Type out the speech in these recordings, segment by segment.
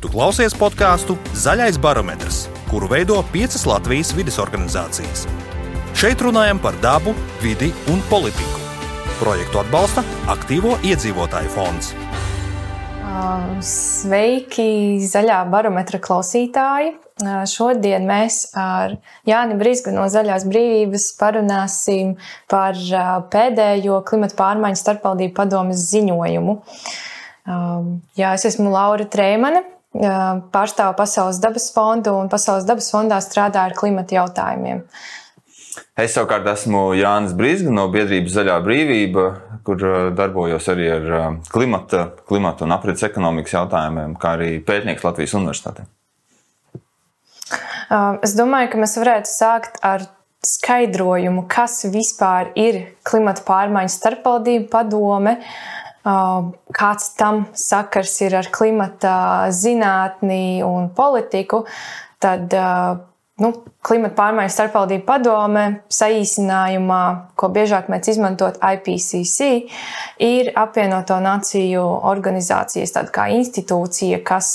Tu klausies podkāstu Zaļais barometrs, kuru veido piecas Latvijas vidas organizācijas. Šeit runājam par dabu, vidi un politiku. Projektu atbalsta Aktīvo iedzīvotāju fonds. Sveiki, zaļā barometra klausītāji! Šodien mēs ar Jāni Brīsku no Zaļās brīvības parunāsim par pēdējo klimata pārmaiņu starpvaldību padomas ziņojumu. Jā, es esmu Laura Trēmane, pārstāvu Pasaules dabas fondu un Pasaules dabas fondā strādāju ar klimata jautājumiem. Es savukārt esmu Jānis Brīsga no biedrības Zaļā brīvība, kur darbojos arī ar klimata, klimata un aprits ekonomikas jautājumiem, kā arī pētnieks Latvijas Universitātē. Es domāju, ka mēs varētu sākt ar skaidrojumu, kas vispār ir klimata pārmaiņu starpvaldību padome. Uh, kāds tam sakars ir ar klimata zinātni un politiku, tad nu, klimata pārmaiņu starpvaldību padome, saīsinājumā, ko biežāk mēs izmantot IPCC, ir apvienoto nāciju organizācijas, tāda kā institūcija, kas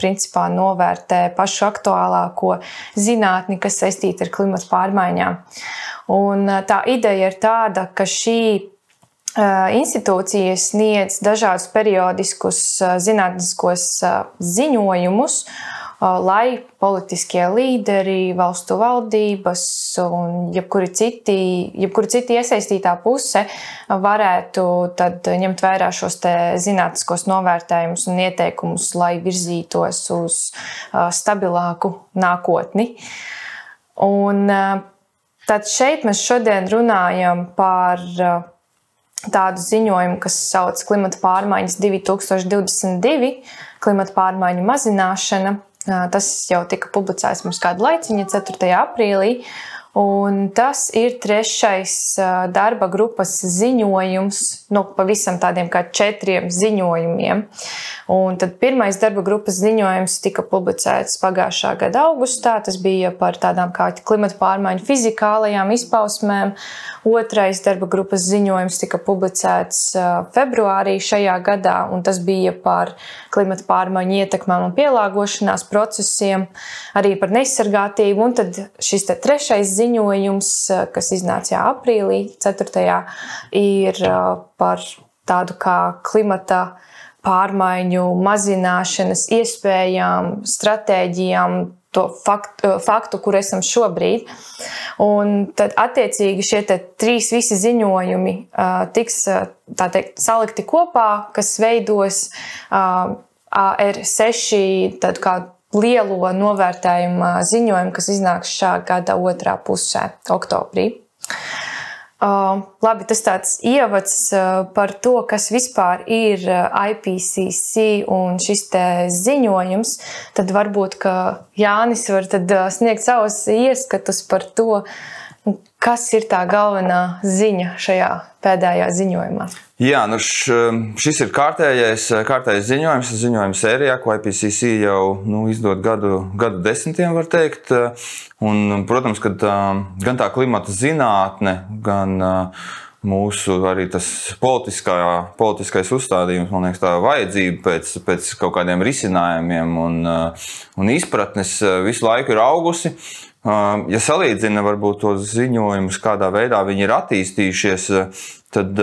principā novērtē pašu aktuālāko zinātni, kas saistīta ar klimata pārmaiņām. Un tā ideja ir tāda, ka šī institūcijas sniedz dažādus periodiskus zinātniskos ziņojumus, lai politiskie līderi, valstu valdības un jebkuri citi, jebkuri citi iesaistītā puse varētu ņemt vērā šos zinātniskos novērtējumus un ieteikumus, lai virzītos uz stabilāku nākotni. Un tad šeit mēs šodien runājam par tādu ziņojumu, kas sauc Klimata pārmaiņas 2022, klimata pārmaiņu mazināšana. Tas jau tika publicēts mums kādu laiciņu, 4. aprīlī. Un tas ir trešais darba grupas ziņojums, nu, pavisam tādiem kā četriem ziņojumiem. Un tad pirmais darba grupas ziņojums tika publicēts pagājušā gada augustā. Tas bija par tādām kā klimata pārmaiņu fizikālajām izpausmēm. Otrais darba grupas ziņojums tika publicēts februārī šajā gadā, un tas bija par klimata pārmaiņu ietekmēm un pielāgošanās procesiem, arī par nesargātību. Un tad šis trešais ziņojums ziņojums, eh, kas iznāca jā, aprīlī, 4. ir eh, par tādu kā klimata pārmaiņu mazināšanas iespējām, stratēģijām, to faktu, eh, faktu, kur esam šobrīd. Un tad, attiecīgi, šie trīs visi ziņojumi uh, tiks teikt, salikti kopā, kas veidos uh, AR6 lielo novērtējumu ziņojumu, kas iznāks šā gada otrā pusē, oktobrī. Uh, labi, tas tāds ievads uh, par to, kas vispār ir IPCC un šis ziņojums. Tad varbūt Jānis var sniegt savus ieskatus par to, kas ir tā galvenā ziņa šajā pēdējā ziņojumā. Jā, nu š, šis ir kārtējais, kārtējais ziņojums, ziņojums sērijā, ko IPCC jau nu, izdod gadu, gadu desmitiem, var teikt. Un, protams, ka tā, gan tā klimata zinātne, gan mūsu arī tas politiskā, politiskais uzstādījums, man liekas, tā vajadzība pēc, pēc kaut kādiem risinājumiem un, un izpratnes visu laiku ir augusi. Ja salīdzina varbūt tos ziņojumus, kādā veidā viņi ir attīstījušies, tad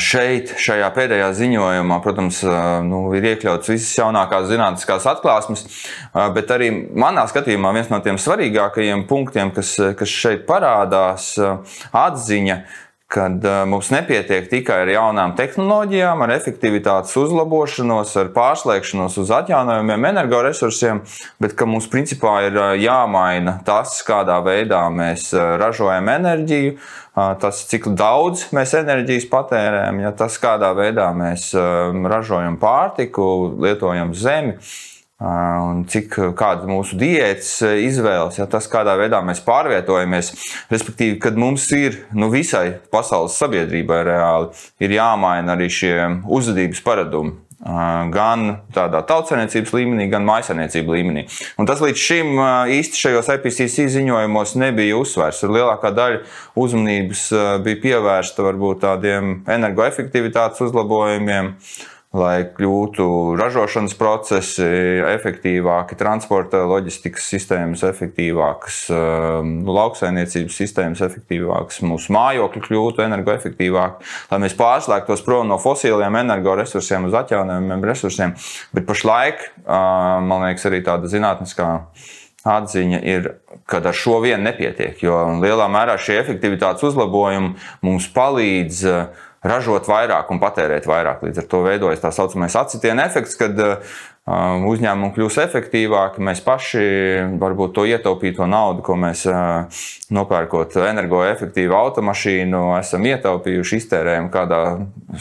Šeit, šajā pēdējā ziņojumā, protams, nu, ir iekļauts visas jaunākās zinātniskās atklāsmes, bet arī manā skatījumā viens no tiem svarīgākajiem punktiem, kas, kas šeit parādās, atziņa, kad mums nepietiek tikai ar jaunām tehnoloģijām, ar efektivitātes uzlabošanos, ar pārslēgšanos uz atjaunojumiem energoresursiem, bet ka mums principā ir jāmaina tas, kādā veidā mēs ražojam enerģiju tas, cik daudz mēs enerģijas patērējam, ja tas, kādā veidā mēs ražojam pārtiku, lietojam zemi. Un cik kāda mūsu diētas izvēles, ja tas, kādā veidā mēs pārvietojamies, respektīvi, kad mums ir nu, visai pasaules sabiedrībai reāli ir jāmaina arī šie uzvedības paradumi gan tādā tautsēmniecības līmenī, gan maisaimniecības līmenī. Un tas līdz šim īsti šajos IPCC ziņojumos nebija uzsvērts. Lielākā daļa uzmanības bija pievērsta varbūt tādiem energoefektivitātes uzlabojumiem. Lai kļūtu ražošanas procesi efektīvāki, transporta loģistikas sistēmas efektīvākas, nu, lauksainiecības sistēmas efektīvākas, mūsu mājokļi kļūtu energoefektīvāki, lai mēs pārslēgtos prom no fosiliem energoresursiem uz atjaunojumiem resursiem. Bet pašlaik, man liekas, arī tāda zinātniskā atziņa ir, ka ar šo vien nepietiek, jo lielā mērā šie efektivitātes uzlabojumi mums palīdz uh, ražot vairāk un patērēt vairāk. Līdz ar to veidojas tā saucamais acitiena efekts, kad uh, uzņēmumi kļūs efektīvāki. Mēs paši varbūt to ietaupīto naudu, ko mēs uh, nopērkot energoefektīvu automašīnu, esam ietaupījuši, iztērējam kādā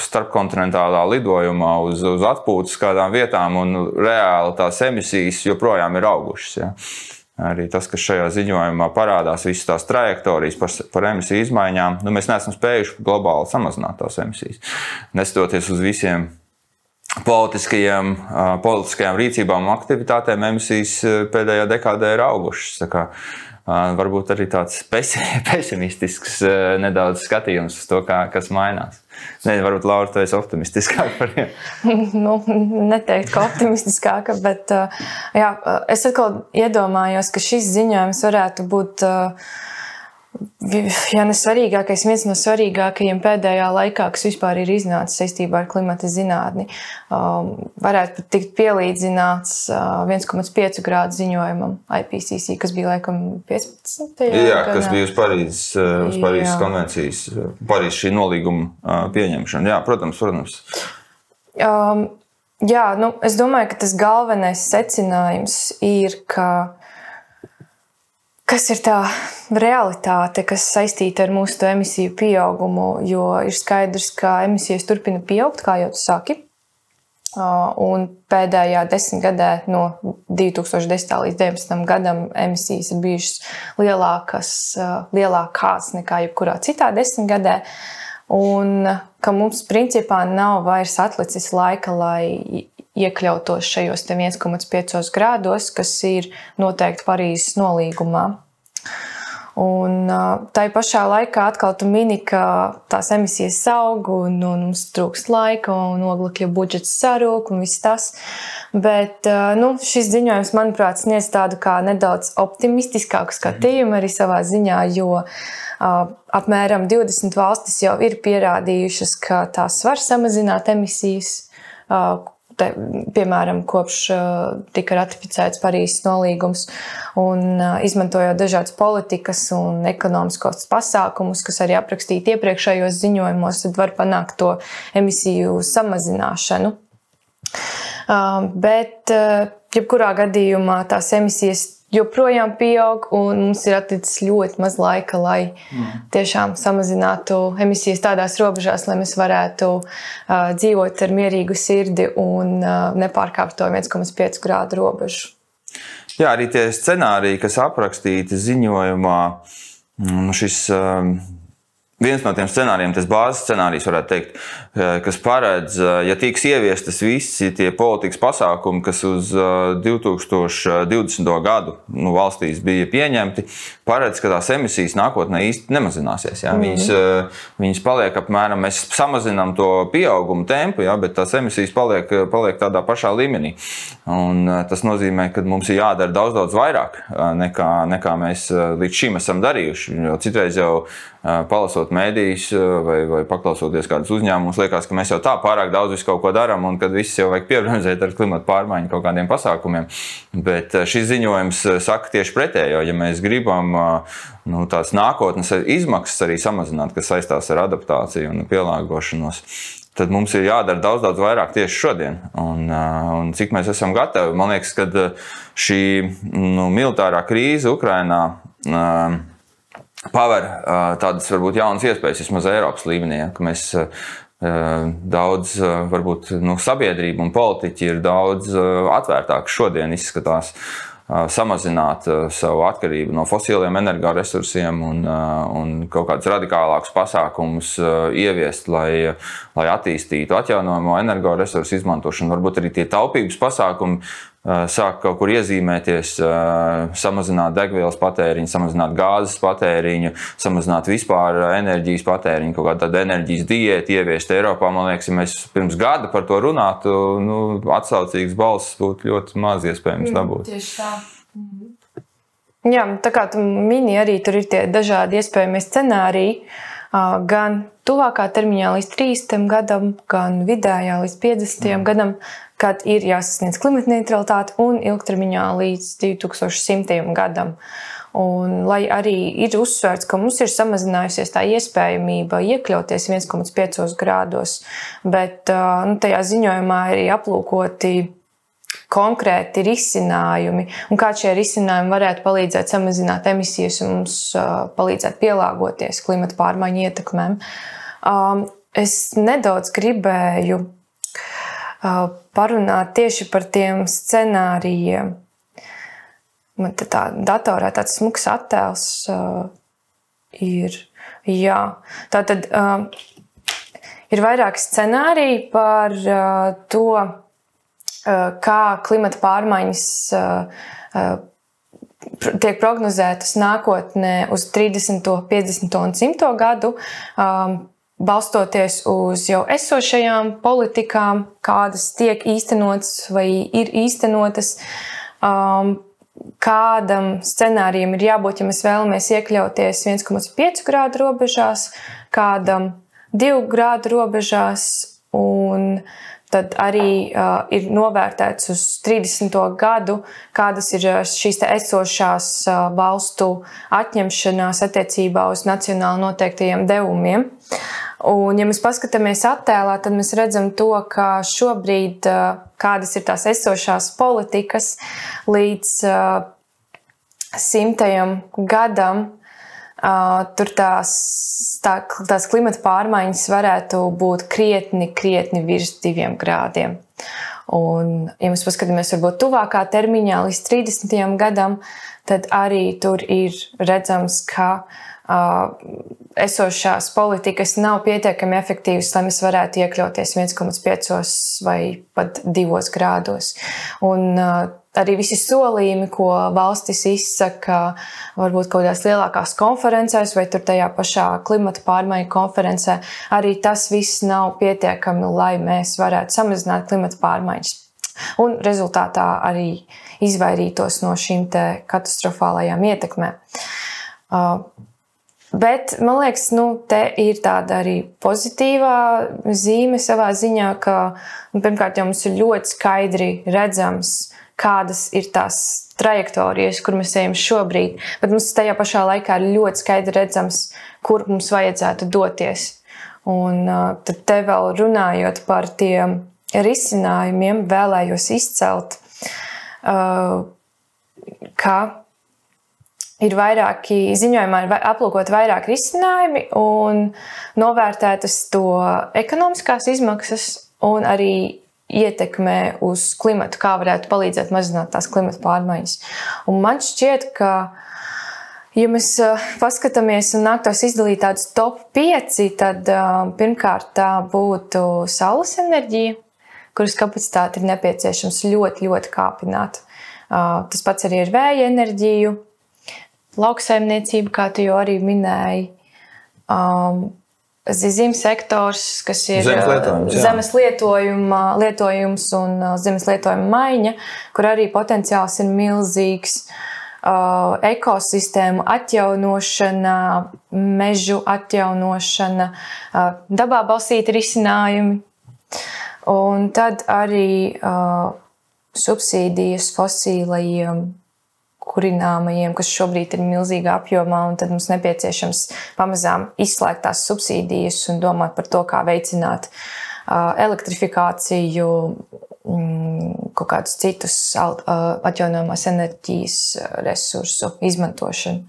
starpkontinentālā lidojumā uz, uz atpūtas kādām vietām, un reāli tās emisijas joprojām ir augušas. Ja. Arī tas, kas šajā ziņojumā parādās, visas tās trajektorijas par, par emisiju izmaiņām, nu, mēs neesam spējuši globāli samazināt tās emisijas. Neskatoties uz visiem politiskajiem, politiskajām rīcībām un aktivitātēm, emisijas pēdējā dekādē ir augušas. Varbūt arī tāds pesimistisks nedaudz skatījums uz to, kā, kas mainās. Nē, varbūt Laura, tu esi optimistiskāka par viņu. nu, neteikt, ka optimistiskāka, bet jā, es atkal iedomājos, ka šis ziņojums varētu būt. Uh, ja ne svarīgākais, viens no svarīgākajiem pēdējā laikā, kas vispār ir iznācis saistībā ar klimata zinātni, um, varētu pat tikt pielīdzināts uh, 1,5 grādu ziņojumam IPCC, kas bija laikam 15. Jā, gadā. kas bija uz Parīzes, uh, uz Parīzes konvencijas, uh, Parīzes šī nolīguma uh, pieņemšana. Jā, protams, protams. Um, jā, nu, es domāju, ka tas galvenais secinājums ir, ka Kas ir tā realitāte, kas saistīta ar mūsu emisiju pieaugumu? Jo ir skaidrs, ka emisijas turpina pieaugt, kā jau tu saki. Un pēdējā desmitgadē, no 2010. līdz 2019. gadam, emisijas ir bijušas lielākas, lielākās nekā jebkurā citā desmitgadē. Un ka mums principā nav vairs atlicis laika, lai iekļautos šajos 1,5 grādos, kas ir noteikti Parīzes nolīgumā. Un tā pašā laikā atkal tu mini, ka tās emisijas aug un, un mums trūkst laika un oglekļa budžets sarūk un viss tas. Bet nu, šis ziņojums, manuprāt, sniedz tādu kā nedaudz optimistiskāku skatījumu arī savā ziņā, jo apmēram 20 valstis jau ir pierādījušas, ka tās var samazināt emisijas te, piemēram, kopš tika ratificēts Parīzes nolīgums, un izmantojot dažādas politikas un ekonomiskos pasākumus, kas arī aprakstīti iepriekšējos ziņojumos, tad var panākt to emisiju samazināšanu. Bet, jebkurā gadījumā, tās emisijas joprojām pieaug, un mums ir atlicis ļoti maz laika, lai mm. tiešām samazinātu emisijas tādās robežās, lai mēs varētu uh, dzīvot ar mierīgu sirdi un uh, nepārkāpt to 1,5 grādu robežu. Jā, arī tie scenāriji, kas aprakstīti ziņojumā, mm, šis uh, Viens no tiem scenārijiem, tas bāzes scenārijs, varētu teikt, kas paredz, eh, ja tiks ieviestas visi tie politikas pasākumi, kas uz 2020. Eh, gadu nu, valstīs bija pieņemti, paredz, ka tās emisijas nākotnē īsti nemazināsies. Ja? Viņas, mm. viņas paliek apmēram, mēs samazinām to pieauguma tempu, ja? bet tās emisijas paliek, paliek tādā pašā līmenī. Un tas nozīmē, ka mums ir jādara daudz, daudz vairāk nekā, nekā mēs līdz šim esam darījuši. Jo citreiz jau palasot mēdījus vai, vai paklausoties kādus uzņēmumus, liekas, ka mēs jau tā pārāk daudz visu kaut ko darām un ka viss jau vajag piebremzēt ar klimatu pārmaiņu kaut kādiem pasākumiem. Bet šis ziņojums saka tieši pretējo. Ja mēs gribam nu, tās nākotnes izmaksas arī samazināt, kas saistās ar adaptāciju un pielāgošanos, tad mums ir jādara daudz, daudz vairāk tieši šodien. Un, un cik mēs esam gatavi, man liekas, ka šī nu, militārā krīze Ukrainā paver tādas varbūt jaunas iespējas, vismaz Eiropas līmenī, ja, mēs daudz, varbūt nu, sabiedrība un politiķi ir daudz atvērtāki šodien izskatās samazināt savu atkarību no fosiliem energoresursiem un, un kaut kādus radikālākus pasākumus ieviest, lai, lai attīstītu atjaunojamo energoresursu izmantošanu. Varbūt arī tie taupības pasākumi sāk kaut kur iezīmēties, samazināt degvielas patēriņu, samazināt gāzes patēriņu, samazināt vispār enerģijas patēriņu, kaut tādu enerģijas diētu ieviest Eiropā. Man liekas, ja mēs pirms gada par to runātu, nu, atsaucīgs balss būtu ļoti maz iespējams mm, dabūt. Tieši tā. Mm. Jā, tā kā tu mini, arī tur ir tie dažādi iespējamie scenāriji. Gan tuvākā termiņā līdz 30 gadam, gan vidējā līdz 50 mm. gadam, kad ir jāsasniedz klimata neutralitāte un ilgtermiņā līdz 2100 gadam. Un, lai arī ir uzsvērts, ka mums ir samazinājusies tā iespējamība iekļauties 1,5 grādos, bet nu, tajā ziņojumā ir aplūkoti konkrēti risinājumi, un kā šie risinājumi varētu palīdzēt samazināt emisijas un mums palīdzēt pielāgoties klimata pārmaiņu ietekmēm. Es nedaudz gribēju parunāt tieši par tiem scenārijiem. Man te tā datorā tāds smags attēls uh, ir. Jā, tā tad uh, ir vairāki scenāriji par uh, to, uh, kā klimata pārmaiņas uh, uh, tiek prognozētas nākotnē uz 30, 50 un 100 gadu. Um, balstoties uz jau esošajām politikām, kādas tiek īstenotas vai ir īstenotas. Um, kādam scenārijam ir jābūt, ja mēs vēlamies iekļauties 1,5 grādu robežās, kādam 2 grādu robežās, un tad arī uh, ir novērtēts uz 30. gadu, kādas ir šīs esošās uh, valstu atņemšanās attiecībā uz nacionāli noteiktajiem devumiem. Un, ja mēs paskatāmies attēlā, tad mēs redzam to, ka šobrīd kādas ir tās esošās politikas līdz simtajam gadam. Tur tās, tā, tās klimata pārmaiņas varētu būt krietni, krietni virs diviem grādiem. Un, ja mēs paskatāmies varbūt tuvākā termiņā līdz 30. gadam, tad arī tur ir redzams, ka esošās politikas nav pietiekami efektīvas, lai mēs varētu iekļauties 1,5 vai pat 2 grādos. Un, uh, arī visi solījumi, ko valstis izsaka, varbūt kaut kādās lielākās konferencēs vai tajā pašā klimata pārmaiņu konferencē, arī tas viss nav pietiekami, lai mēs varētu samazināt klimata pārmaiņas. Un rezultātā arī izvairītos no šīm katastrofālajām ietekmēm. Uh, Bet man liekas, nu, te ir tāda arī pozitīvā zīme savā ziņā, ka nu, pirmkārt jau mums ir ļoti skaidri redzams, kādas ir tās trajektorijas, kur mēs ejam šobrīd, bet mums tajā pašā laikā ir ļoti skaidri redzams, kur mums vajadzētu doties. Un tad te vēl runājot par tiem risinājumiem, vēlējos izcelt, ka ir vairāki ziņojumā, ir aplūkot vairāk risinājumi un novērtētas to ekonomiskās izmaksas un arī ietekmē uz klimatu, kā varētu palīdzēt mazināt tās klimata pārmaiņas. Un man šķiet, ka, ja mēs paskatāmies un nāktos izdalīt tādus top 5, tad pirmkārt tā būtu saules enerģija, kuras kapacitāti ir nepieciešams ļoti, ļoti kāpināt. Tas pats arī ir vēja enerģiju, lauksaimniecība, kā tu jau arī minēji. Um, Zīmes sektors, kas ir zemes uh, lietojums, zemes lietojuma, lietojums un uh, zemes lietojuma maiņa, kur arī potenciāls ir milzīgs. Uh, ekosistēmu atjaunošana, mežu atjaunošana, uh, dabā balstīti risinājumi. Un tad arī uh, subsīdijas fosīlajiem kurināmajiem, kas šobrīd ir milzīgā apjomā, un tad mums nepieciešams pamazām izslēgt tās subsīdijas un domāt par to, kā veicināt elektrifikāciju, mm, kaut kādus citus atjaunojamās enerģijas resursu izmantošanu.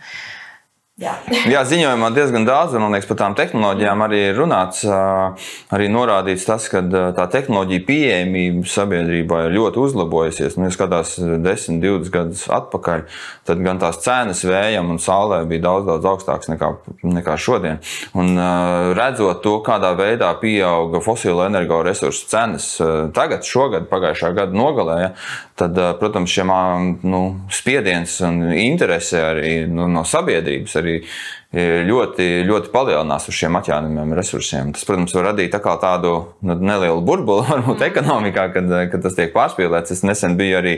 Jā. Jā, ziņojumā diezgan daudz, liekas, par tām tehnoloģijām arī runāts. Arī norādīts tas, ka tā tehnoloģija pieejamība sabiedrībā ir ļoti uzlabojusies. Nu, ja skatās 10, 20 gadus atpakaļ, tad gan tās cenas vējam un saulē bija daudz, daudz augstākas nekā, nekā šodien. Un redzot to, kādā veidā pieauga fosilo energoresursu cenas tagad, šogad, pagājušā gada nogalē, ja, tad, protams, šiem nu, spiediens un interese arī nu, no sabiedrības arī ļoti, ļoti palielinās uz šiem atjaunojumiem resursiem. Tas, protams, var radīt tā tādu nu, nelielu burbuli, varbūt mm. ekonomikā, kad, kad tas tiek pārspīlēts. Es nesen biju arī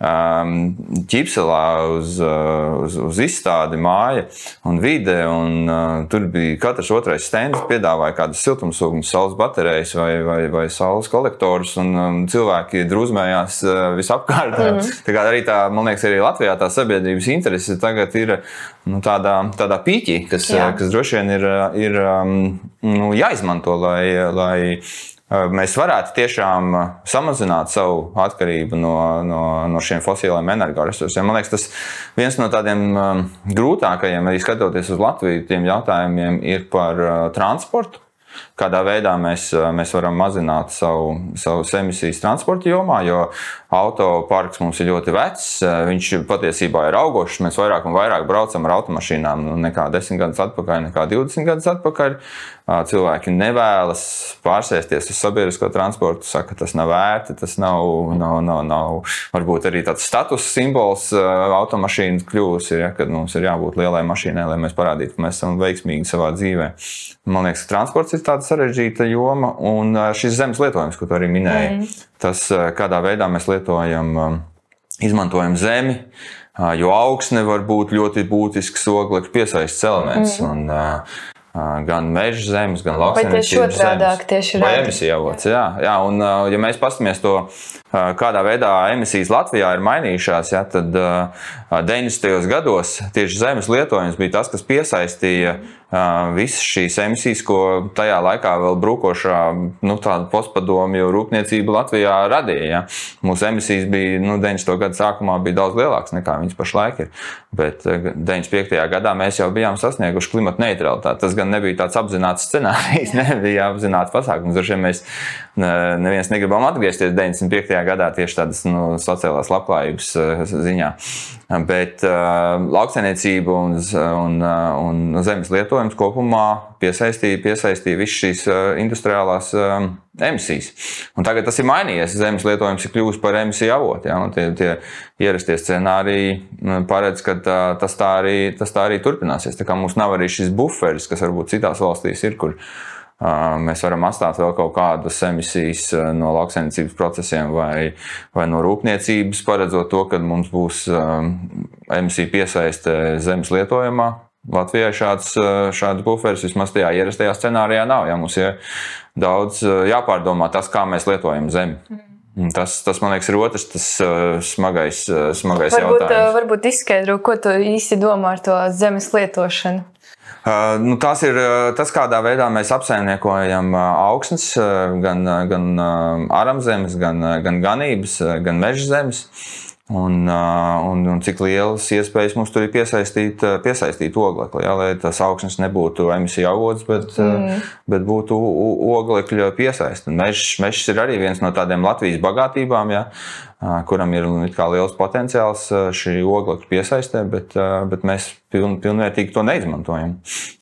um, ķipselā uz, uz, uz izstādi māja un vide, un uh, tur bija katrs otrais stends, piedāvāja kādas siltumsūknes, saules baterijas vai, vai, vai saules kolektorus, un um, cilvēki drūzmējās uh, visapkārt. Mm. Tā kā arī tā, man liekas, arī Latvijā tā sabiedrības interese tagad ir nu, tādā, tādā pīķī kas, Jā. kas droši vien ir, ir um, nu, jāizmanto, lai, lai uh, mēs varētu tiešām samazināt savu atkarību no, no, no šiem fosiliem energoresursiem. Man liekas, tas viens no tādiem um, grūtākajiem, arī skatoties uz Latviju, tiem jautājumiem ir par transportu kādā veidā mēs, mēs varam mazināt savu, savus emisijas transporta jomā, jo autoparks mums ir ļoti vecs. Viņš patiesībā ir augošs. Mēs vairāk un vairāk braucam ar automašīnām nu, nekā 10 gadus atpakaļ, nekā 20 gadus atpakaļ. Cilvēki nevēlas pārsēsties uz sabiedrisko transportu, saka, ka tas nav vērti, tas nav, nav, nav, nav varbūt arī tāds status simbols automašīnas kļūst, ja, kad mums ir jābūt lielai mašīnai, lai mēs parādītu, ka mēs esam veiksmīgi savā dzīvē. Man liekas, ka transports ir tāda sarežģīta joma, un šis zemes lietojums, ko tu arī minēji, mm. tas, kādā veidā mēs lietojam, izmantojam zemi, jo augsne var būt ļoti būtisks oglekļa piesaistes elements. Mm. Un, gan meža zemes, gan lauksaimniecības zemes. Tieši vai emisija avots. Jā, jā, un ja mēs paskatāmies to, kādā veidā emisijas Latvijā ir mainījušās, ja, tad 90. gados tieši zemes lietojums bija tas, kas piesaistīja visas šīs emisijas, ko tajā laikā vēl brūkošā nu, postpadomju rūpniecība Latvijā radīja. Ja. Mūsu emisijas bija nu, 90. gada sākumā bija daudz lielākas nekā viņas pašlaik ir. Bet 95. gadā mēs jau bijām sasnieguši klimata neutralitāti. Tas gan nebija tāds apzināts scenārijs, nebija apzināts pasākums. Dažiem mēs neviens negribam atgriezties 95. gadā tieši tādas nu, sociālās labklājības ziņā. Bet uh, lauksainiecība un, un, un zemes lietojums kopumā piesaistīja, piesaistīja visas šīs industriālās uh, emisijas. Un tagad tas ir mainījies. Zemes lietojums ir kļuvis par emisiju avotu. Ja? Tie, tie ierastie scenāriji paredz, ka tā, tas, tā arī, tas tā arī turpināsies. Tā kā mums nav arī šis buferis, kas varbūt citās valstīs ir, kur mēs varam atstāt vēl kaut kādas emisijas no lauksaimniecības procesiem vai, vai no rūpniecības, paredzot to, ka mums būs emisiju piesaiste zemes lietojumā. Latvijai šāds, šāds buferis vismaz tajā ierastajā scenārijā nav. Ja mums ir daudz jāpārdomā tas, kā mēs lietojam zemi. Mm. Tas, tas, man liekas, ir otrs tas, uh, smagais, uh, smagais varbūt, jautājums. Uh, varbūt izskaidro, ko tu īsti domā ar to zemes lietošanu. Uh, nu, tas ir uh, tas, kādā veidā mēs apsaimniekojam uh, augsnes, gan, gan aramzemes, gan, gan ganības, gan meža zemes. Un, un, un cik lielas iespējas mums tur ir piesaistīt, piesaistīt oglekli, ja, lai tas augsnes nebūtu emisiju avots, bet, mm. bet būtu oglekļa piesaiste. Mežs, mežs ir arī viens no tādiem Latvijas bagātībām. Ja kuram ir liels potenciāls šī oglekļa piesaistē, bet, bet mēs piln, pilnvērtīgi to neizmantojam.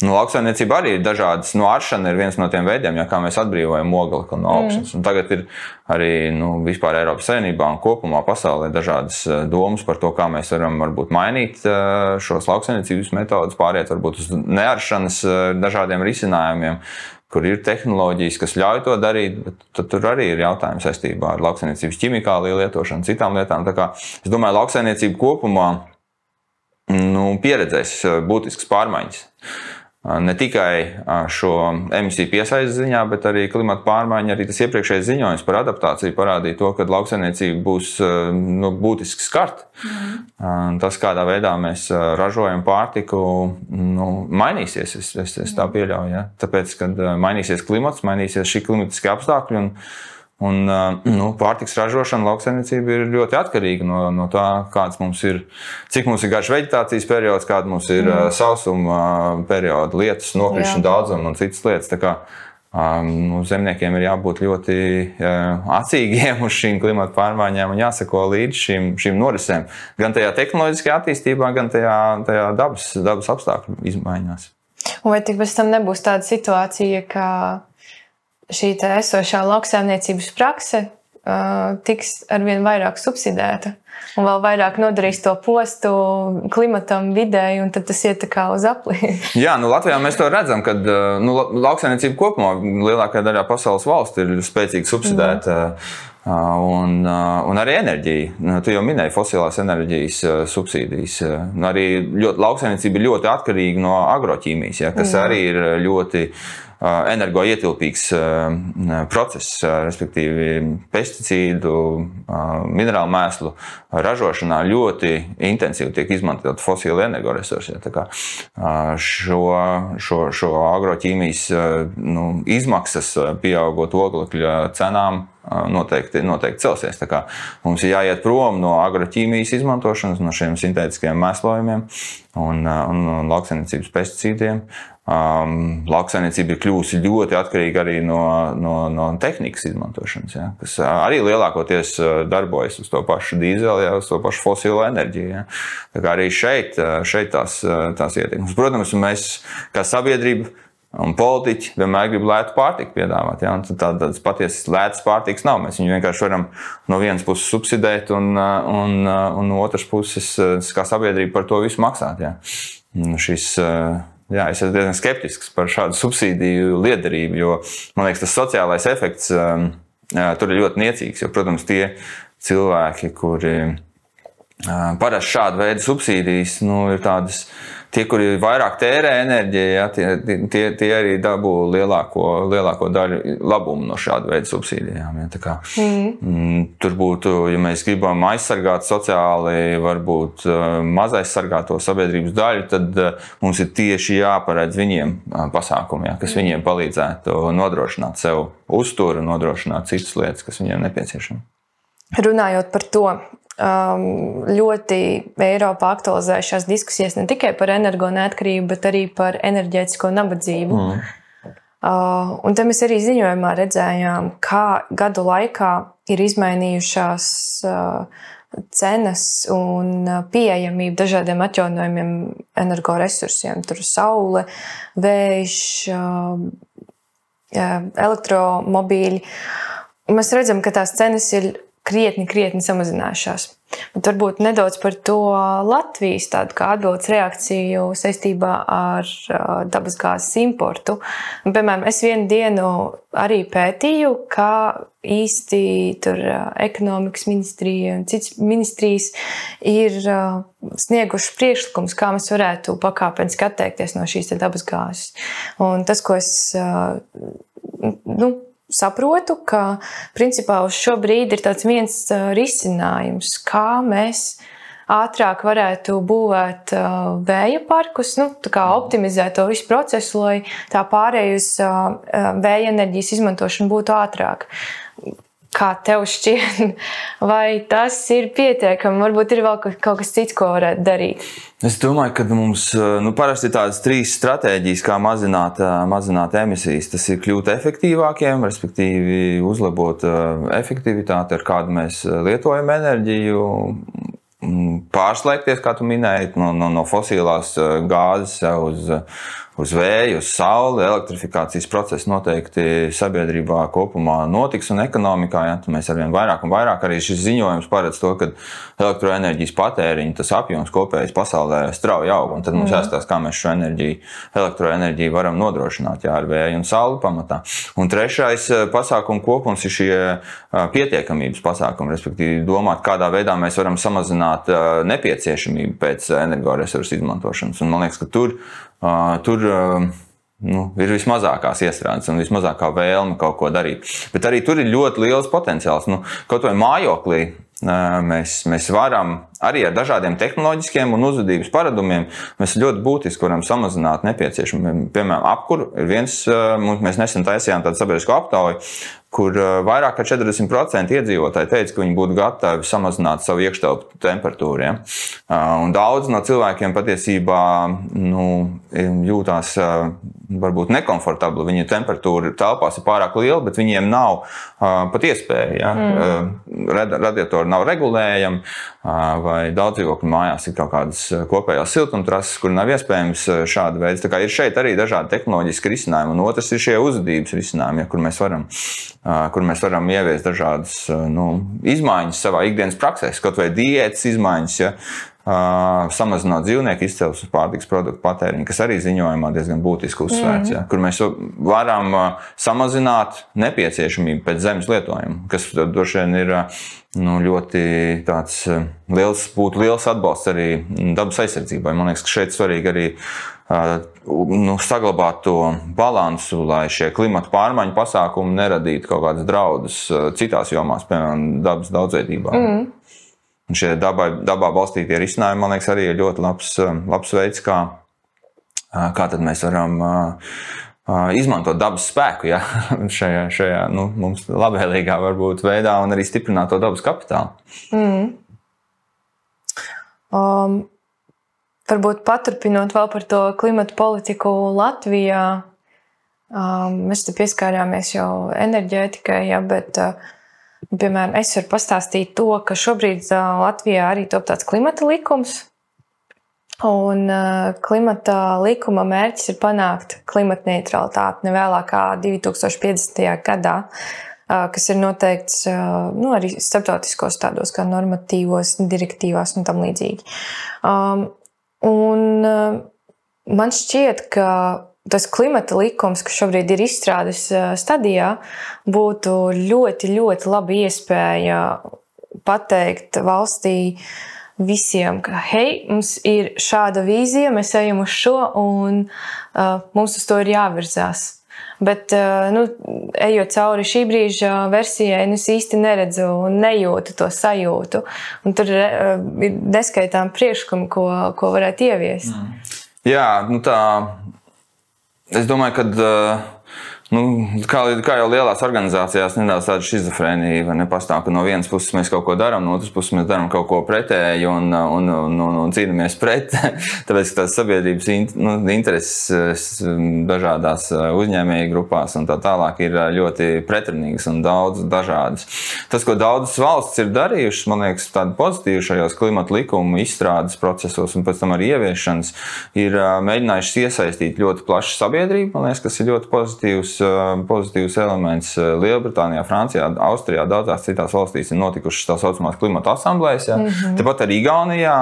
Nu, lauksaimniecība arī ir dažādas. Nu, aršana ir viens no tiem veidiem, ja, kā mēs atbrīvojam oglekli no augšas. Mm. Tagad ir arī nu, vispār Eiropas Savienībā un kopumā pasaulē dažādas domas par to, kā mēs varam varbūt, mainīt šos lauksaimniecības metodus, pāriet varbūt uz nearšanas dažādiem risinājumiem kur ir tehnoloģijas, kas ļauj to darīt, bet tur arī ir jautājumi saistībā ar lauksaimniecības ķimikāliju lietošanu, citām lietām. Es domāju, ka lauksaimniecība kopumā nu, pieredzēs eh, būtiskas pārmaiņas ne tikai šo emisiju piesaistes ziņā, bet arī klimata pārmaiņu. Arī tas iepriekšējais ziņojums par adaptāciju parādīja to, ka lauksaimniecība būs nu, būtiski skarta. Mm. Tas, kādā veidā mēs ražojam pārtiku, nu, mainīsies. Es, es, es tā pieļauju. Ja? Tāpēc, kad mainīsies klimats, mainīsies šī klimatiskā apstākļi. Un, nu, pārtiks ražošana, lauksaimniecība ir ļoti atkarīga no, no tā, kāds mums ir, cik mums ir garš vegetācijas periods, kāda mums ir mm. sausuma perioda, lietus, nokrišana daudzuma un citas lietas. Kā, nu, zemniekiem ir jābūt ļoti acīgiem uz šīm klimata pārmaiņām un jāsako līdz šīm, šīm norisēm. Gan tajā tehnoloģiskajā attīstībā, gan tajā, tajā dabas, dabas apstākļu izmaiņās. Vai tik pēc tam nebūs tāda situācija, ka šī esošā lauksaimniecības prakse uh, tiks arvien vairāk subsidēta un vēl vairāk nodarīs to postu klimatam, videi, un tad tas iet kā uz aplī. Jā, nu Latvijā mēs to redzam, ka nu, lauksaimniecība kopumā lielākajā daļā pasaules valstu ir spēcīgi subsidēta. Mm. Un, un arī enerģija. Nu, tu jau minēji fosilās enerģijas subsīdijas. Arī ļoti, lauksaimniecība ir ļoti atkarīga no agroķīmijas, ja, kas Jā. arī ir ļoti energoietilpīgs process, respektīvi pesticīdu, minerālu mēslu ražošanā ļoti intensīvi tiek izmantot fosili energoresursi. Šo, šo, šo agroķīmijas nu, izmaksas pieaugot oglekļa cenām noteikti, noteikti celsies. Mums ir jāiet prom no agroķīmijas izmantošanas, no šiem sintētiskajiem mēslojumiem un, un, un lauksaimniecības pesticīdiem. Um, lauksaimniecība ir kļuvusi ļoti atkarīga arī no, no, no tehnikas izmantošanas, ja, kas arī lielākoties darbojas uz to pašu dīzeli, ja, uz to pašu fosilo enerģiju. Ja. Tā kā arī šeit, šeit tās, tās ietekmes. Protams, mēs kā sabiedrība Un politiķi vienmēr grib lētu pārtiku piedāvāt. Ja? Tādas patiesas lētas pārtikas nav. Mēs viņu vienkārši varam no vienas puses subsidēt, un, un, un no otras puses, kā sabiedrība, par to visu maksāt. Ja? Šis, jā, es esmu diezgan skeptisks par šādu subsīdiju liederību, jo man liekas, tas sociālais efekts jā, tur ir ļoti niecīgs. Jo, protams, tie cilvēki, kuri parasti šādu veidu subsīdijas, nu, ir tādas tie, kuri vairāk tērē enerģiju, ja, tie, tie, tie arī dabū lielāko, lielāko daļu labumu no šāda veida subsīdijām. Ja, kā, mm. mm. Tur būtu, ja mēs gribam aizsargāt sociāli, varbūt eh, mazaizsargāto sabiedrības daļu, tad eh, mums ir tieši jāparedz viņiem eh, pasākumi, ja, kas mm. viņiem palīdzētu nodrošināt sev uzturu, nodrošināt citas lietas, kas viņiem nepieciešamas. Runājot par to, um, ļoti Eiropā aktualizējušās diskusijas ne tikai par energo neatkarību, bet arī par enerģētisko nabadzību. Mm. Uh, un te mēs arī ziņojumā redzējām, kā gadu laikā ir izmainījušās uh, cenas un pieejamība dažādiem atjaunojumiem energoresursiem. Tur ir saule, vējš, uh, elektromobīļi. Mēs redzam, ka tās cenas ir krietni, krietni samazinājušās. Bet varbūt nedaudz par to Latvijas atbildes reakciju saistībā ar dabasgāzes importu. Piemēram, es vienu dienu arī pētīju, kā īsti tur ekonomikas ministrija un citas ministrijas ir snieguši priekšlikumus, kā mēs varētu pakāpeniski atteikties no šīs dabasgāzes. Un tas, ko es nu, saprotu, ka principā uz šo brīdi ir tāds viens risinājums, kā mēs ātrāk varētu būvēt vēja parkus, nu, optimizēt to visu procesu, lai tā pārējai uz vēja enerģijas izmantošanu būtu ātrāk. Kā tev šķiet, vai tas ir pietiekami? Varbūt ir vēl kaut kas cits, ko varētu darīt. Es domāju, ka mums nu, parasti ir tādas trīs stratēģijas, kā mazināt, mazināt emisijas. Tas ir kļūt efektīvākiem, respektīvi uzlabot efektivitāti, ar kādu mēs lietojam enerģiju, pārslēgties, kā tu minēji, no, no, no fosilās gāzes uz uz vēju, uz sauli. Elektrifikācijas process noteikti sabiedrībā kopumā notiks un ekonomikā. Ja, mēs arvien vairāk un vairāk arī šis ziņojums paredz to, ka elektroenerģijas patēriņa tas apjoms kopējais pasaulē strauji aug. Tad mums mm. jāstāsta, kā mēs šo enerģiju, elektroenerģiju varam nodrošināt jā, ar vēju un sauli pamatā. Un trešais eh, pasākumu kopums ir šie eh, pietiekamības pasākumi, respektīvi domāt, kādā veidā mēs varam samazināt eh, nepieciešamību pēc energoresursu izmantošanas. Un man liekas, ka tur tur nu, ir vismazākās iestrādes un vismazākā vēlme kaut ko darīt. Bet arī tur ir ļoti liels potenciāls. Nu, kaut vai mājoklī mēs, mēs varam arī ar dažādiem tehnoloģiskiem un uzvedības paradumiem, mēs ļoti būtiski varam samazināt nepieciešamību. Piemēram, apkuru ir viens, mēs nesen taisījām tādu sabiedrisko aptauju, kur vairāk kā 40% iedzīvotāji teica, ka viņi būtu gatavi samazināt savu iekštelpu temperatūru. Ja? Un daudz no cilvēkiem patiesībā nu, jūtās varbūt nekomfortabli. Viņu temperatūra telpās ir pārāk liela, bet viņiem nav pat iespēja. Ja? Mm. Radiatori nav regulējami, vai daudz dzīvokļu mājās ir kaut kādas kopējās siltumtrases, kur nav iespējams šāda veida. Ir šeit arī dažādi tehnoloģiski risinājumi, un otrs ir šie uzvedības risinājumi, ja, kur, mēs varam, kur mēs varam ieviest dažādas nu, izmaiņas savā ikdienas praksē, kaut vai diētas izmaiņas. Ja? samazināt dzīvnieku izcelsmes pārtiks produktu patēriņu, kas arī ziņojumā diezgan būtiski uzsvērts, mm. ja, kur mēs varam samazināt nepieciešamību pēc zemes lietojuma, kas droši vien ir nu, ļoti liels, būtu liels atbalsts arī dabas aizsardzībai. Man liekas, ka šeit svarīgi arī nu, saglabāt to balansu, lai šie klimata pārmaiņu pasākumi neradītu kaut kādas draudus citās jomās, piemēram, dabas daudzveidībā. Mm. Un šie dabā, dabā balstītie risinājumi, man liekas, arī ir ļoti labs, um, labs veids, kā, uh, kā mēs varam uh, uh, izmantot dabas spēku ja? šajā, šajā nu, mums labvēlīgā varbūt, veidā un arī stiprināt to dabas kapitālu. Mm. Um, varbūt paturpinot vēl par to klimatu politiku Latvijā. Um, mēs te pieskārāmies jau enerģētikai, ja, bet uh, Piemēram, es varu pastāstīt to, ka šobrīd Latvijā arī top tāds klimata likums. Un klimata likuma mērķis ir panākt klimata neutralitāti nevēlāk kā 2050. gadā, kas ir noteikts nu, arī starptautiskos tādos kā normatīvos, direktīvās un tam līdzīgi. Um, un man šķiet, ka tas klimata likums, kas šobrīd ir izstrādes stadijā, būtu ļoti, ļoti laba iespēja pateikt valstī visiem, ka hei, mums ir šāda vīzija, mēs ejam uz šo un uh, mums uz to ir jāvirzās. Bet, uh, nu, ejot cauri šī brīža versijai, nu, es īsti neredzu un nejūtu to sajūtu. Un tur uh, ir neskaitām priekšlikumi, ko, ko varētu ieviest. Mm. Jā, nu tā Es domāju, ka uh, Nu, kā, kā jau lielās organizācijās, nedaudz tāda schizofrēnija nepastāv, ka no vienas puses mēs kaut ko darām, no otras puses mēs darām kaut ko pretēju un, un, un, un, un cīnāmies pret. Tāpēc tās sabiedrības nu, intereses dažādās uzņēmēju grupās un tā tālāk ir ļoti pretrunīgas un daudz dažādas. Tas, ko daudzas valstis ir darījušas, man liekas, tādi pozitīvi šajos klimata likumu izstrādes procesos un pēc tam arī ieviešanas, ir mēģinājušas iesaistīt ļoti plašu sabiedrību, man liekas, kas ir ļoti pozitīvs pozitīvs elements. Lielbritānijā, Francijā, Austrijā, daudzās citās valstīs ir notikušas tā saucamās klimata asamblējas. Ja. Mm -hmm. Tepat arī Igaunijā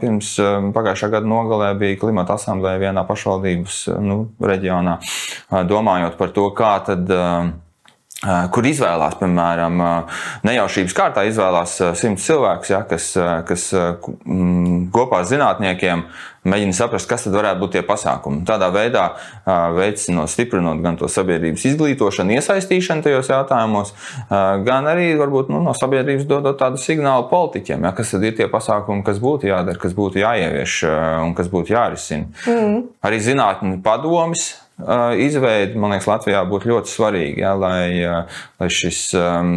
pirms pagājušā gada nogalē bija klimata asamblēja vienā pašvaldības nu, reģionā, domājot par to, kā tad kur izvēlās, piemēram, nejaušības kārtā izvēlās simts cilvēkus, ja, kas, kas kopā ar zinātniekiem mēģina saprast, kas tad varētu būt tie pasākumi. Tādā veidā veicinot, stiprinot gan to sabiedrības izglītošanu, iesaistīšanu tajos jautājumos, gan arī varbūt nu, no sabiedrības dodot tādu signālu politiķiem, ja, kas tad ir tie pasākumi, kas būtu jādara, kas būtu jāievieš un kas būtu jārisina. Mm. Arī zinātnē padomis izveidi, man liekas, Latvijā būtu ļoti svarīgi, ja, lai, lai šis um,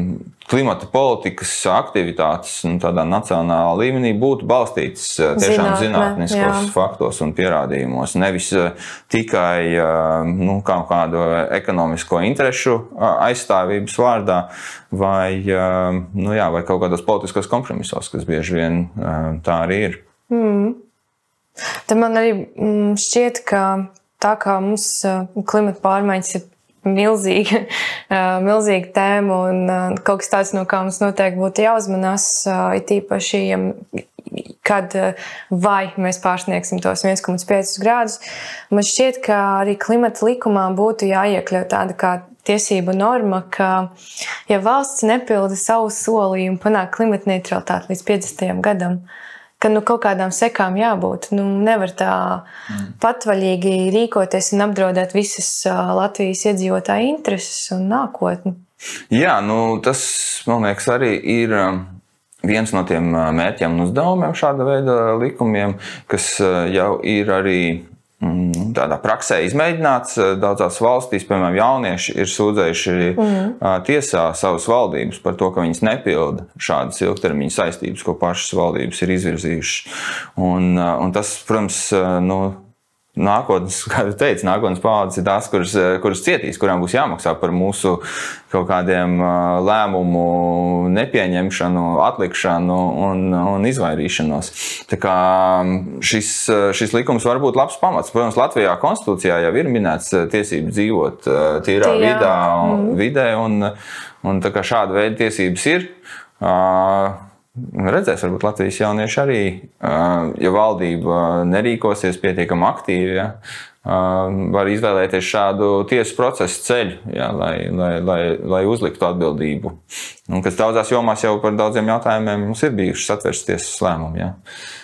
klimata politikas aktivitātes un tādā nacionālā līmenī būtu balstītas tiešām Zinātne, zinātniskos jā. faktos un pierādījumos. Nevis tikai nu, kaut kādu ekonomisko interesu aizstāvības vārdā vai, nu, jā, vai kaut kādos politiskos kompromisos, kas bieži vien tā arī ir. Mm. Tad man arī mm, šķiet, ka tā kā mums klimata pārmaiņas ir milzīga, milzīga tēma un kaut kas tāds, no kā mums noteikti būtu jāuzmanās, ir īpaši, kad vai mēs pārsniegsim tos 1,5 grādus. Man šķiet, ka arī klimata likumā būtu jāiekļaut tāda kā tiesību norma, ka, ja valsts nepilda savu solījumu panākt klimata neutralitāti līdz 50. gadam, ka nu, kaut kādām sekām jābūt. Nu, nevar tā mm. patvaļīgi rīkoties un apdraudēt visas Latvijas iedzīvotāju intereses un nākotni. Jā, nu, tas man liekas arī ir viens no tiem mērķiem un uzdevumiem šāda veida likumiem, kas jau ir arī tādā praksē izmēģināts. Daudzās valstīs, piemēram, jaunieši ir sūdzējuši mm. tiesā savas valdības par to, ka viņas nepilda šādas ilgtermiņa saistības, ko pašas valdības ir izvirzījušas. Un, un tas, protams, nu, Nākotnes, kā jau teicu, nākotnes paudzes ir tās, kuras, kuras cietīs, kurām būs jāmaksā par mūsu kaut kādiem lēmumu nepieņemšanu, atlikšanu un, un izvairīšanos. Tā kā šis, šis likums var būt labs pamats. Protams, Latvijā konstitūcijā jau ir minēts tiesības dzīvot tīrā Jā. vidā, mm. vidē, un, un šāda veida tiesības ir. Uh, Redzēs, varbūt Latvijas jaunieši arī, ja valdība nerīkosies pietiekami aktīvi, ja, var izvēlēties šādu tiesu procesu ceļu, jā, lai, lai, lai, lai uzliktu atbildību. Un, kas daudzās jomās jau par daudziem jautājumiem mums ir bijušas satversmes tiesas lēmumi, jā,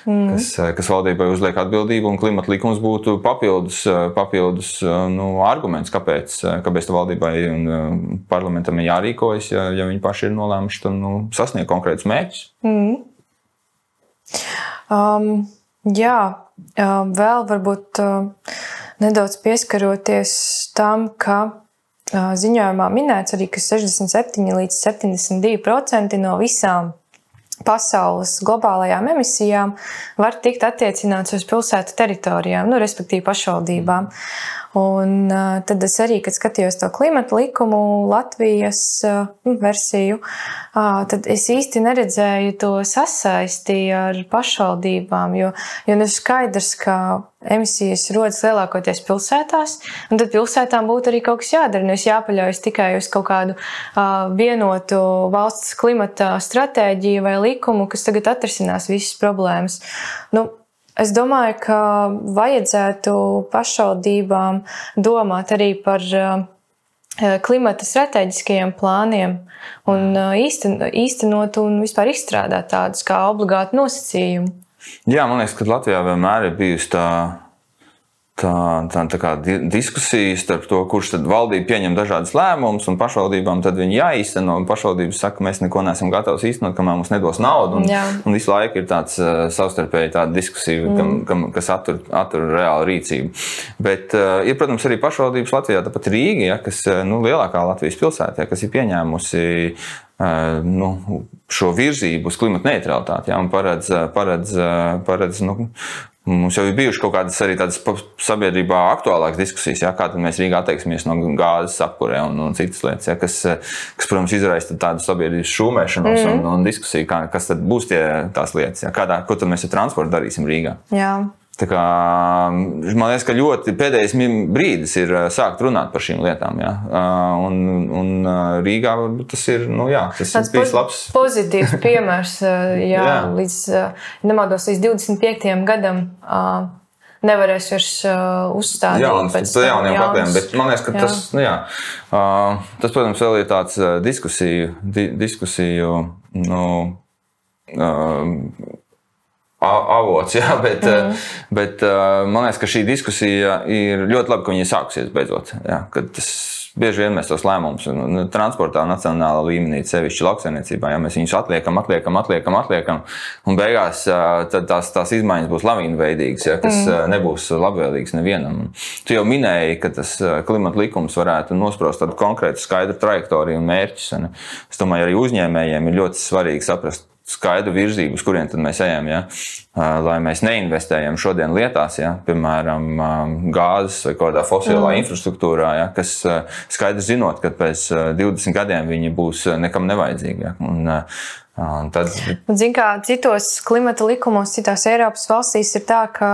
mm. kas, kas valdībai uzliek atbildību, un klimata likums būtu papildus, papildus nu, arguments, kāpēc, kāpēc valdībai un parlamentam ir jārīkojas, ja, ja viņi paši ir nolēmuši nu, sasniegt konkrētus mērķus. Mm. Um, jā, vēl varbūt. Uh, nedaudz pieskaroties tam, ka ziņojumā minēts arī, ka 67 līdz 72% no visām pasaules globālajām emisijām var tikt attiecināts uz pilsētu teritorijām, nu, respektīvi pašvaldībām. Un tad es arī, kad skatījos to klimata likumu, Latvijas nu, versiju, tad es īsti neredzēju to sasaisti ar pašvaldībām, jo, jo nu skaidrs, ka emisijas rodas lielākoties pilsētās, un tad pilsētām būtu arī kaut kas jādara. Nevis jāpaļaujas tikai uz kaut kādu uh, vienotu valsts klimata stratēģiju vai likumu, kas tagad atrisinās visas problēmas. Nu, Es domāju, ka vajadzētu pašvaldībām domāt arī par klimata strateģiskajiem plāniem un īsten, īstenot un vispār izstrādāt tādus kā obligātu nosacījumu. Jā, man liekas, ka Latvijā vienmēr ir bijusi tā tā, tā, tā kā diskusija starp to, kurš tad valdība pieņem dažādas lēmumus, un pašvaldībām tad viņi jāīsteno. Pašvaldības saka, mēs neko neesam gatavi īstenot, kamēr mums nedos naudu. Un, Jā. un visu laiku ir tāds uh, savstarpēji tāda diskusija, mm. kam, kam, kas attur, attur reālu rīcību. Bet uh, ir, protams, arī pašvaldības Latvijā, tāpat Rīga, ja, kas uh, nu, lielākā Latvijas pilsētā, kas ir pieņēmusi uh, nu, šo virzību uz klimata neutralitāti, ja, un paredz, paredz, paredz nu, Mums jau ir bijušas kaut kādas arī tādas sabiedrībā aktuālākas diskusijas, ja, kā mēs Rīgā atteiksimies no gāzes apkurē un, un citas lietas, ja, kas, kas, protams, izraisa tādu sabiedrības šūmēšanos mm. un, un diskusiju, kā, kas tad būs tie, tās lietas, ja, kādā, ko tad mēs ar transportu darīsim Rīgā. Jā. Kā, man liekas, ka ļoti pēdējais brīdis ir sākt runāt par šīm lietām. Ja? Un, un Rīgā tas ir, nu, jā, tas Tāds ir bijis labs. Pozitīvs piemērs. Jā, jā. Līdz, nemaldos, līdz 25. gadam nevarēs vairs uzstādīt. Jā, un pēc jauniem faktiem, bet man liekas, ka jā. tas, nu, jā, tas, protams, vēl ir tāds diskusiju, di, diskusiju, nu, avots, jā, bet, mm. bet man liekas, ka šī diskusija ir ļoti labi, ka viņa ir sākusies beidzot. Jā, tas bieži vien mēs tos lēmumus nu, transportā, nacionālā līmenī, sevišķi lauksaimniecībā, ja mēs viņus atliekam, atliekam, atliekam, atliekam un beigās tās, tās izmaiņas būs lavīnveidīgas, ja, kas mm. nebūs labvēlīgas nevienam. Tu jau minēji, ka tas klimata likums varētu nosprost tādu konkrētu skaidru trajektoriju un mērķus. Es domāju, arī uzņēmējiem ir ļoti svarīgi saprast, skaidru virzību, uz kurien mēs ejam. Ja? Lai mēs neinvestējam šodien lietās, ja? piemēram, gāzes vai kādā fosilā mm. infrastruktūrā, ja? kas skaidri zinot, ka pēc 20 gadiem viņi būs nekam nevajadzīgi. Ja? Un, un tad... Zin, kā, citos klimata likumos, citās Eiropas valstīs ir tā, ka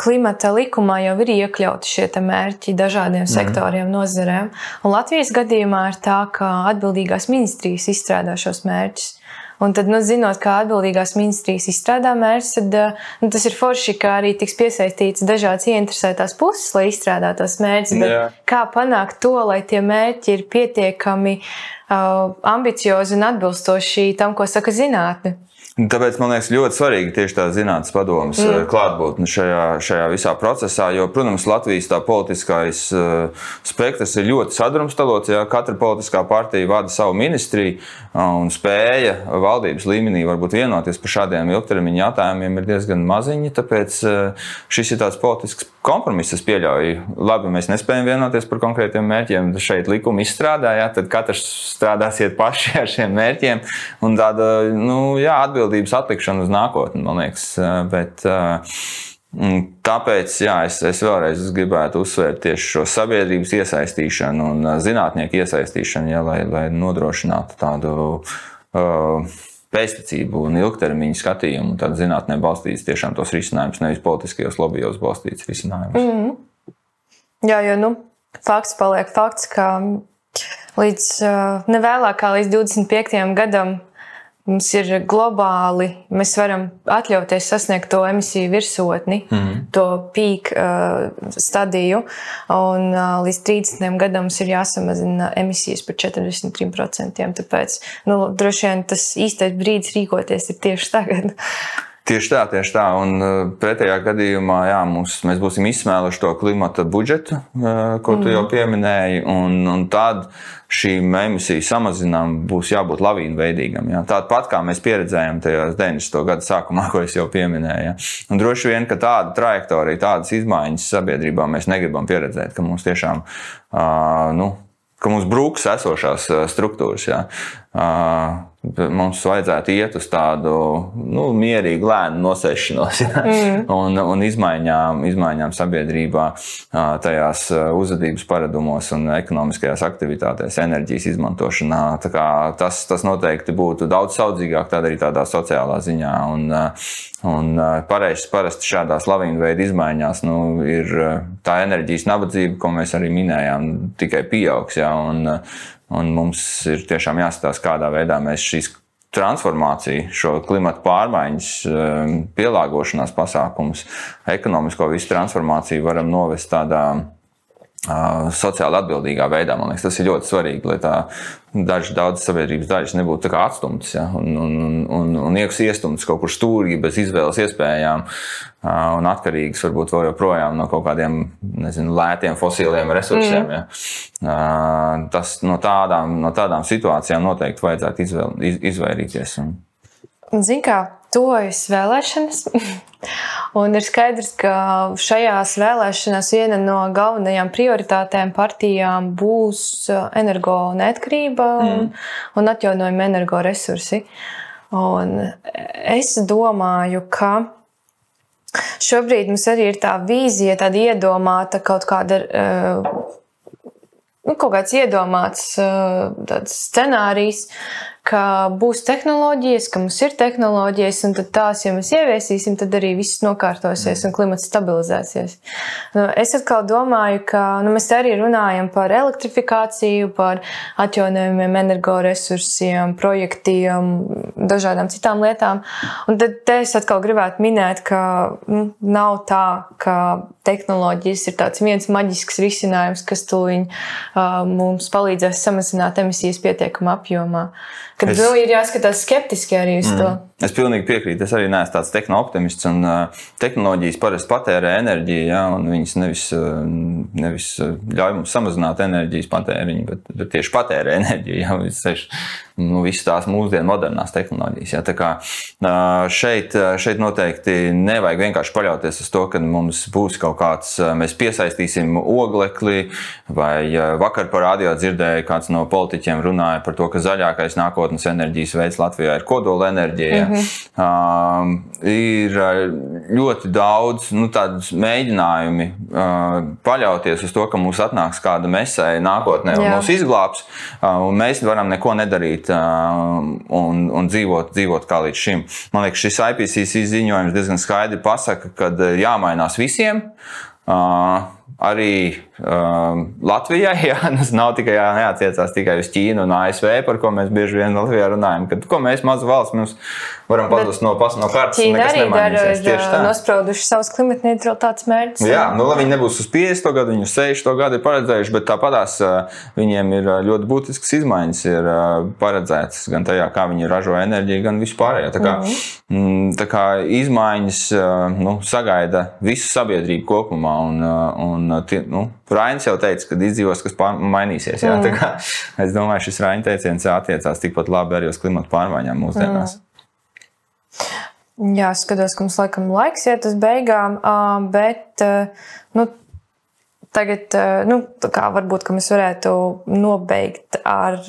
klimata likumā jau ir iekļauti šie mērķi dažādiem mm. sektoriem, nozarēm. Un Latvijas gadījumā ir tā, ka atbildīgās ministrijas izstrādā šos mērķus. Un tad, nu, zinot, kā atbildīgās ministrijas izstrādā mērķus, tad eh, nu, tas ir forši, ka arī tiks piesaistīts dažādas ieinteresētās puses, lai izstrādātu tos mērķus. Kā panākt to, lai tie mērķi ir pietiekami uh, ambiciozi un atbilstoši tam, ko saka zinātne? Tāpēc man liekas, ļoti svarīgi tieši tā zinātnīs padomus mm. Eh, klātbūtne šajā, šajā visā procesā. Jo, protams, Latvijas tā politiskais uh, spektrs ir ļoti sadrumstalots. Ja katra politiskā partija vada savu ministriju un spēja valdības līmenī varbūt vienoties par šādiem ilgtermiņa jautājumiem ir diezgan maziņa. Tāpēc uh, šis ir tāds politisks kompromiss. Es pieļauju, labi, mēs nespējam vienoties par konkrētiem mērķiem. Šeit likuma izstrādājā, tad katrs strādāsiet paši ar šiem mērķiem. Un tāda nu, jā, atbild atbildības atlikšanu uz nākotni, man liekas. Bet, Tāpēc jā, es, es vēlreiz gribētu uzsvērt tieši šo sabiedrības iesaistīšanu un zinātnieku iesaistīšanu, jā, lai, lai nodrošinātu tādu uh, pēctecību un ilgtermiņa skatījumu, tādu zinātnē balstīts tiešām tos risinājumus, nevis politiskajos lobbyos balstīts risinājumus. Mm -hmm. Jā, jo nu, fakts paliek fakts, ka līdz nevēlāk kā līdz 25. gadam Mums ir globāli, mēs varam atļauties sasniegt to emisiju virsotni, mm. to pīku uh, stadiju. Un uh, līdz 30 gadam mums ir jāsamazina emisijas par 43%. Tāpēc nu, droši vien tas īstais brīdis rīkoties ir tieši tagad. Tieši tā, tieši tā. Un uh, pretējā gadījumā jā, mums, mēs būsim izsmēluši to klimata budžetu, uh, ko tu mm. jau pieminēji. Un, un tad šīm emisiju samazinām būs jābūt lavīnveidīgam. Ja? Tāpat kā mēs pieredzējām tajos 90. gadu sākumā, ko es jau pieminēju. Ja? Un droši vien, ka tāda trajektorija, tādas izmaiņas sabiedrībā mēs negribam pieredzēt, ka mums tiešām. Uh, nu, ka mums brūks esošās struktūras. Ja. Mums vajadzētu iet uz tādu nu, mierīgu, lēnu nosēšanos ja? mm. un, un izmaiņām, izmaiņām sabiedrībā, tajās uzvedības paradumos un ekonomiskajās aktivitātēs, enerģijas izmantošanā. Tas, tas noteikti būtu daudz saudzīgāk arī tādā sociālā ziņā. Un, un pareizi, parasti šādās lavīnu veidu izmaiņās nu, ir tā enerģijas nabadzība, ko mēs arī minējām, tikai pieaugs. Ja? Un, Un mums ir tiešām jāskatās, kādā veidā mēs šīs transformāciju, šo klimatu pārmaiņas, um, pielāgošanās pasākumus, ekonomisko visu transformāciju varam novest tādā sociāli atbildīgā veidā. Man liekas, tas ir ļoti svarīgi, lai tā daži, daudz sabiedrības daļas nebūtu atstumtas ja, un, un, un, un iestumtas kaut kur stūrī bez izvēles iespējām un atkarīgas varbūt vēl joprojām no kaut kādiem nezinu, lētiem fosiliem resursiem. Mm. Ja. Tas no tādām, no tādām situācijām noteikti vajadzētu izvēl, iz, izvairīties. Ziniet, kā tuvojas vēlēšanas. Un ir skaidrs, ka šajās vēlēšanās viena no galvenajām prioritātēm partijām būs uh, energo neatkarība mm. un atjaunojama energoresursi. Un es domāju, ka šobrīd mums arī ir tā vīzija, tāda iedomāta kaut kāda. Uh, nu, kaut kāds iedomāts uh, scenārijs, ka būs tehnoloģijas, ka mums ir tehnoloģijas, un tās, ja mēs ieviesīsim, tad arī viss nokārtosies un klimats stabilizēsies. Nu, es atkal domāju, ka nu, mēs arī runājam par elektrifikāciju, par atjaunojumiem energoresursiem, projektiem, dažādām citām lietām. Un tad es atkal gribētu minēt, ka nu, nav tā, ka tehnoloģijas ir tāds viens maģisks risinājums, kas tūlīt uh, mums palīdzēs samazināt emisijas pietiekamā apjomā. Kad es... nu, ir jāskatās skeptiski arī uz mm. to. Es pilnīgi piekrītu. Es arī neesmu tāds tehno-optimists. Un, uh, tehnoloģijas parasti patērē enerģiju, ja, un viņas nevis, uh, nevis ļauj mums samazināt enerģijas patēriņu, bet, bet tieši patērē enerģiju. Ja, nu, visas tās mūsdienu modernās tehnoloģijas. Ja? Tā kā šeit, šeit noteikti nevajag vienkārši paļauties uz to, ka mums būs kaut kāds, mēs piesaistīsim oglekli, vai vakar par radio dzirdēju, kāds no politiķiem runāja par to, ka zaļākais nākotnes enerģijas veids Latvijā ir kodola enerģija. Mm -hmm. uh, ir ļoti daudz nu, mēģinājumu uh, paļauties uz to, ka mums atnāks kāda mesēja nākotnē un Jā. mūs izglābs, uh, un mēs varam neko nedarīt un, un dzīvot, dzīvot kā līdz šim. Man liekas, šis IPCC ziņojums diezgan skaidri pasaka, ka jāmainās visiem. Arī uh, Latvijai. Jā, tas nav tikai jāattiecās tikai uz Ķīnu un ASV, par ko mēs bieži vien Latvijā runājam. Kad, ko mēs, maza valsts, mums varam pazust no pasaules no kartes. Ķīna arī dara nosprauduši savus klimata neutralitātes mērķus. Jā, nu, lai viņi nebūs uz 50 gadu, viņi uz 60 gadu ir paredzējuši, bet tāpatās viņiem ir ļoti būtisks izmaiņas ir paredzētas gan tajā, kā viņi ražo enerģiju, gan vispārējā. Tā kā, mm -hmm. tā kā izmaiņas nu, sagaida visu sabiedrību kopumā. Un, un, tie, nu, Rainis jau teica, ka izdzīvos, kas mainīsies. Jā, mm. kā, es domāju, šis Raina teiciens attiecās tikpat labi arī uz klimatu pārmaiņām mūsdienās. Mm. Jā, skatos, ka mums laikam laiks iet uz beigām, bet nu, tagad, nu, kā varbūt mēs varētu nobeigt ar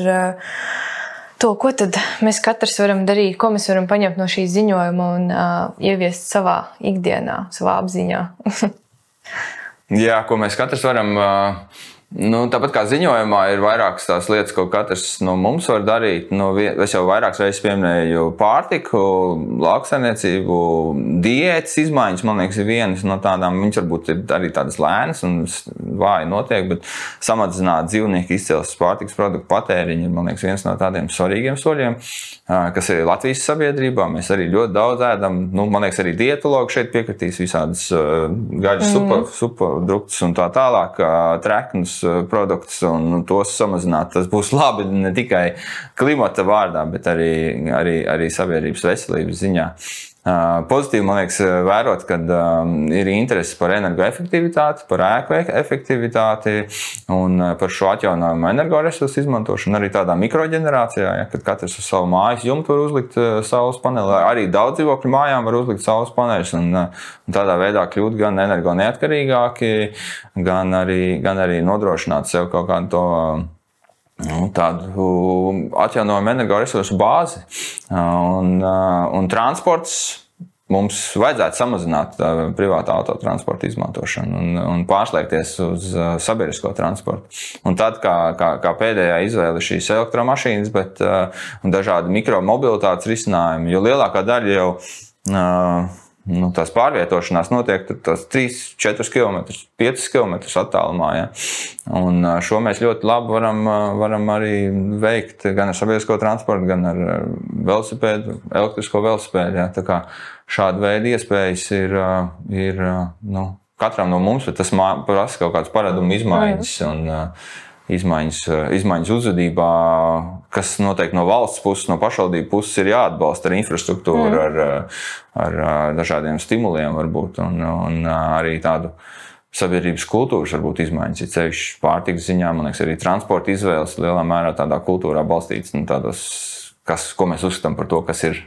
to, ko tad mēs katrs varam darīt, ko mēs varam paņemt no šī ziņojuma un uh, ieviest savā ikdienā, savā apziņā. Jā, ko mēs katrs varam. Uh Nu, tāpat kā ziņojumā ir vairākas tās lietas, ko katrs no mums var darīt. Nu, es jau vairākas reizes pieminēju pārtiku, lauksaimniecību, diētas izmaiņas. Man liekas, ir vienas no tādām. Viņas varbūt ir arī tādas lēnas un vāji notiek, bet samazināt dzīvnieku izcelsmes pārtikas produktu patēriņu ir liekas, viens no tādiem svarīgiem soļiem, kas ir Latvijas sabiedrībā. Mēs arī ļoti daudz ēdam. Nu, man liekas, arī dietologi šeit piekritīs visādas gaļas mm. superduktus un tā tālāk, treknus Eh, produktus un tos samazināt. Tas būs labi ne tikai klimata vārdā, bet arī, arī, arī sabiedrības veselības ziņā. Eh, pozitīvi man liekas, vērot, ka um, ir interese par energoefektivitāti, par ēku e-, efektivitāti un par šo atjaunojumu energoresursu izmantošanu arī tādā mikroģenerācijā, ja, kad katrs uz savu mājas jumtu var uzlikt saules paneli. Arī daudz dzīvokļu mājām var uzlikt saules paneļus un, un tādā veidā kļūt gan energo neatkarīgāki, gan arī, gan arī nodrošināt sev kaut kādu to nu, tādu atjaunojumu energoresursu bāzi. Un, un transports mums vajadzētu samazināt privātā autotransporta izmantošanu un, un pārslēgties uz sabiedrisko transportu. Un tad, kā, kā, kā pēdējā izvēle, šīs elektromašīnas, bet dažādi mikromobilitātes risinājumi, jo lielākā daļa jau nu, tās pārvietošanās notiek 3, 4 km, 5 km attālumā. Ja? Un šo mēs ļoti labi varam, varam arī veikt gan ar sabiedrisko transportu, gan ar velosipēdu, elektrisko velosipēdu. Ja? Šāda veida iespējas ir, ir nu, katram no mums, bet tas prasa kaut kādas paradumu izmaiņas. Un, izmaiņas, izmaiņas uzvedībā, kas noteikti no valsts puses, no pašvaldību puses ir jāatbalsta ar infrastruktūru, mm. ar, ar, ar dažādiem stimuliem, varbūt, un, un arī tādu sabiedrības kultūras varbūt izmaiņas. Ir ceļš pārtikas ziņā, man liekas, arī transporta izvēles lielā mērā tādā kultūrā balstīts. Nu, tādos, kas, ko mēs uzskatām par to, kas ir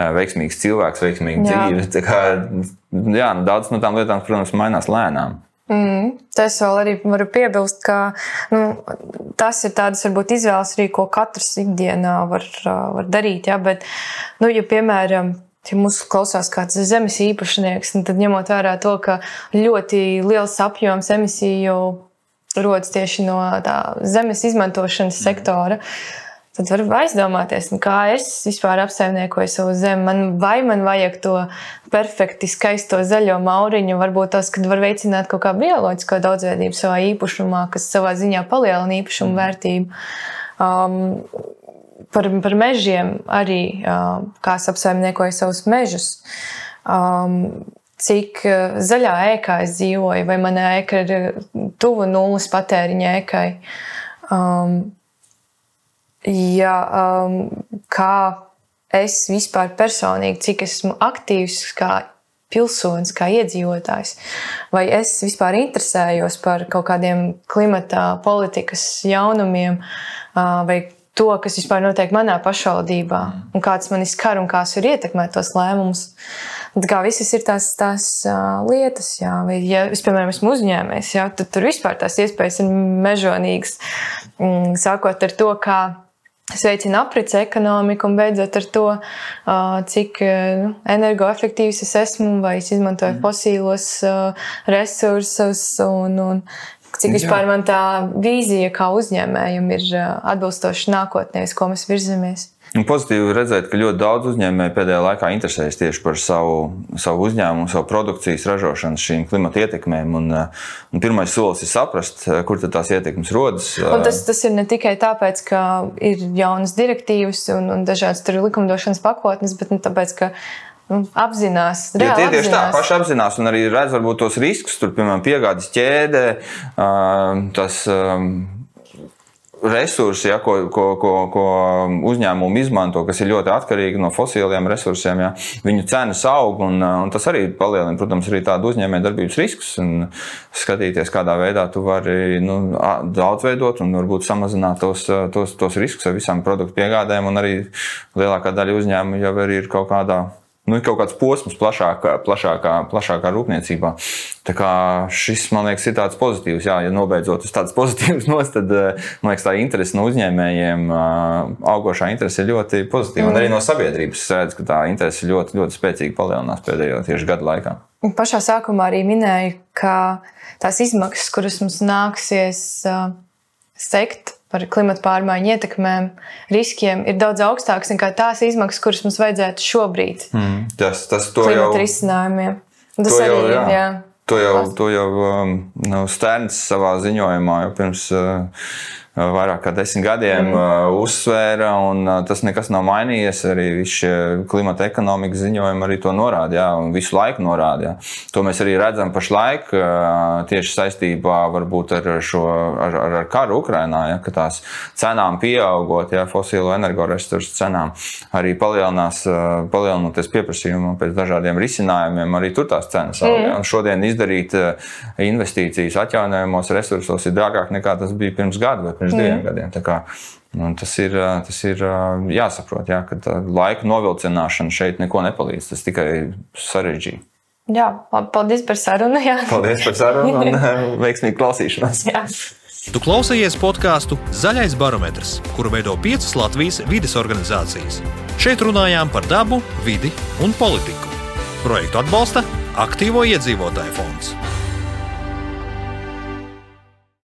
veiksmīgs cilvēks, veiksmīga dzīve. Kā, jā, nu, daudz no tām lietām, protams, mainās lēnām. Mm, tas vēl arī varu piebilst, ka nu, tas ir tādas varbūt izvēles arī, ko katrs ikdienā var, var darīt. Ja? Bet, nu, ja, piemēram, ja mūsu klausās kāds zemes īpašnieks, tad ņemot vērā to, ka ļoti liels apjoms emisiju rodas tieši no tā zemes izmantošanas sektora. Mm Tad var aizdomāties, nu, kā es vispār apsaimniekoju savu zemi. Man, vai man vajag to perfekti skaisto zaļo mauriņu, varbūt tas, kad var veicināt kaut kā bioloģisko daudzveidību savā īpašumā, kas savā ziņā palielina īpašumu mm. vērtību. Um, par, par mežiem arī, uh, kā es apsaimniekoju savus mežus. Um, cik uh, zaļā ēkā es dzīvoju, vai mana ēka ir tuvu nulles patēriņa ēkai. Um, ja, um, kā es vispār personīgi, cik esmu aktīvs kā pilsonis, kā iedzīvotājs, vai es vispār interesējos par kaut kādiem klimata politikas jaunumiem, uh, vai to, kas vispār notiek manā pašvaldībā, un kāds man skar un kā es varu ietekmēt tos lēmumus. Tā kā visas ir tās, tās uh, lietas, jā, vai, ja es, piemēram, esmu uzņēmējs, jā, tad tur vispār tās iespējas ir mežonīgas. Mm, sākot ar to, kā Tas veicina aprits ekonomiku un beidzot ar to, cik nu, energoefektīvs es esmu vai es izmantoju mm. fosīlos resursus un, un Cik vispār man tā vīzija kā uzņēmējiem ir atbilstoša nākotnē, uz ko mēs virzamies? Un pozitīvi redzēt, ka ļoti daudz uzņēmēju pēdējā laikā interesējas tieši par savu, savu uzņēmumu, savu produkcijas ražošanu, šīm klimata ietekmēm. Un, uh, un pirmais solis ir saprast, uh, kur tās ietekmes rodas. Un tas, tas ir ne tikai tāpēc, ka ir jaunas direktīvas un, un dažādas likumdošanas pakotnes, bet nu, tāpēc, ka nu, apzinās. Ja tie tieši tā, paši apzinās un arī redz varbūt tos riskus, tur, piemēram, piegādes ķēdē, tas resursi, ja, ko, ko, ko, ko uzņēmumi izmanto, kas ir ļoti atkarīgi no fosiliem resursiem, ja, viņu cenas aug. Un, un tas arī palielina, protams, arī tādu uzņēmējdarbības riskus. Skatīties, kādā veidā tu vari nu, daudzveidot un varbūt samazināt tos, tos, tos riskus ar visām produktu piegādēm. Un arī lielākā daļa uzņēmumu jau ir kaut kādā nu, ir kaut kāds posms plašākā, plašākā, plašākā rūpniecībā. Tā kā šis, man liekas, ir tāds pozitīvs. Jā, ja nobeidzot uz tādas pozitīvas nos, tad, eh, man liekas, tā interese no uzņēmējiem, eh, augošā interese ir ļoti pozitīva. Mm. Un arī no sabiedrības redz, ka tā interese ļoti, ļoti spēcīgi palielinās pēdējo tieši gadu laikā. Pašā sākumā arī minēju, ka tās izmaksas, kuras mums nāksies uh, sekt par klimatu pārmaiņu ietekmēm, riskiem ir daudz augstāks nekā tās izmaksas, kuras mums vajadzētu šobrīd. Mm, tas, tas jau, risinājumiem. Tas to arī jau, jā. jā. To jau, to jau um, Stērns savā ziņojumā jau pirms uh, vairāk kā desmit gadiem mm. uzsvēra, un tas nekas nav mainījies. Arī šie klimata ekonomikas ziņojumi arī to norāda, jā, un visu laiku norāda. Jā. To mēs arī redzam pašlaik tieši saistībā ar šo ar, ar, ar karu Ukrainā, ja, ka tās cenām pieaugot, ja fosilo energoresursu cenām arī palielinās, palielinoties pieprasījumam pēc dažādiem risinājumiem, arī tur tās cenas aug. Mm. Šodien izdarīt investīcijas atjaunojamos resursos ir dārgāk nekā tas bija pirms gada vai pirms diviem mm. gadiem. Kā, nu, tas, ir, tas ir jāsaprot, jā, ka laika novilcināšana šeit neko nepalīdz. Tas tikai sarežģīja. Jā, paldies par sarunu. Jā. Paldies par sarunu un veiksmīgu klausīšanos. Jā. Tu klausījies podkāstu Zaļais barometrs, kuru veido piecas Latvijas vides organizācijas. Šeit runājām par dabu, vidi un politiku. Projektu atbalsta Aktīvo iedzīvotāju fonds.